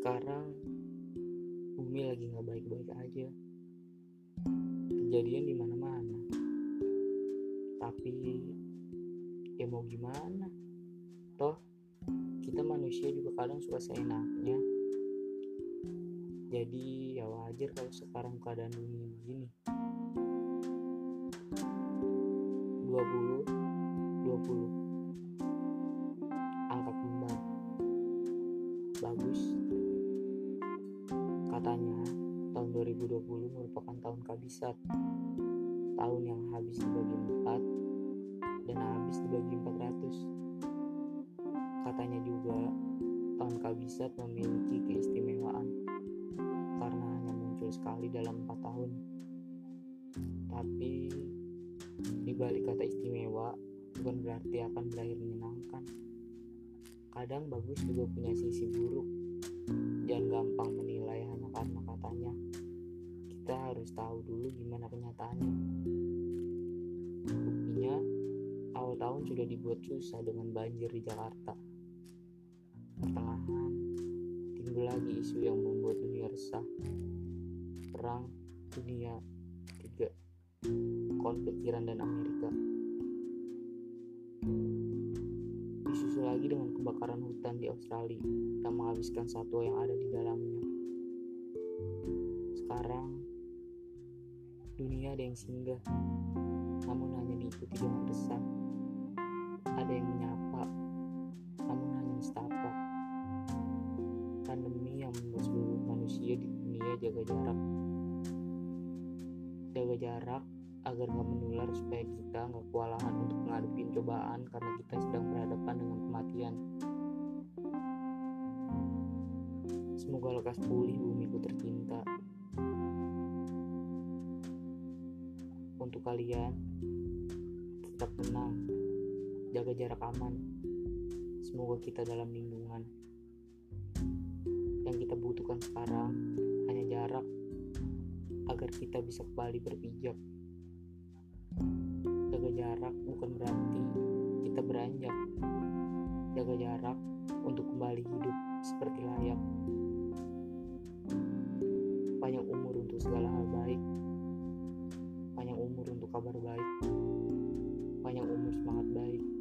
sekarang bumi lagi nggak baik-baik aja. Kejadian di mana-mana. Tapi ya mau gimana? Toh kita manusia juga kadang suka seenaknya. Jadi ya wajar kalau sekarang keadaan dunia begini 20 20 angka kembang. Bagus katanya tahun 2020 merupakan tahun kabisat tahun yang habis dibagi empat dan habis dibagi 400 katanya juga tahun kabisat memiliki keistimewaan karena hanya muncul sekali dalam empat tahun tapi di balik kata istimewa bukan berarti akan berakhir menyenangkan. Kadang bagus juga punya sisi buruk. Jangan gampang harus tahu dulu gimana kenyataannya. Buktinya, awal tahun sudah dibuat susah dengan banjir di Jakarta. Pertengahan, timbul lagi isu yang membuat dunia resah. Perang dunia ketiga konflik Iran dan Amerika. Disusul lagi dengan kebakaran hutan di Australia yang menghabiskan satwa yang ada di dalamnya. Sekarang, dunia ada yang singgah, namun hanya diikuti dengan resah. Ada yang menyapa, namun hanya nestapa. Pandemi yang membuat seluruh manusia di dunia jaga jarak. Jaga jarak agar gak menular supaya kita gak kewalahan untuk menghadapi cobaan karena kita sedang berhadapan dengan kematian. Semoga lekas pulih bumiku tercinta. Untuk kalian, tetap tenang, jaga jarak aman. Semoga kita dalam lindungan. Yang kita butuhkan sekarang hanya jarak agar kita bisa kembali berpijak. Jaga jarak bukan berarti kita beranjak. Jaga jarak untuk kembali hidup seperti layak. Panjang umur untuk segala hal baik. Umur untuk kabar baik. Panjang umur semangat baik.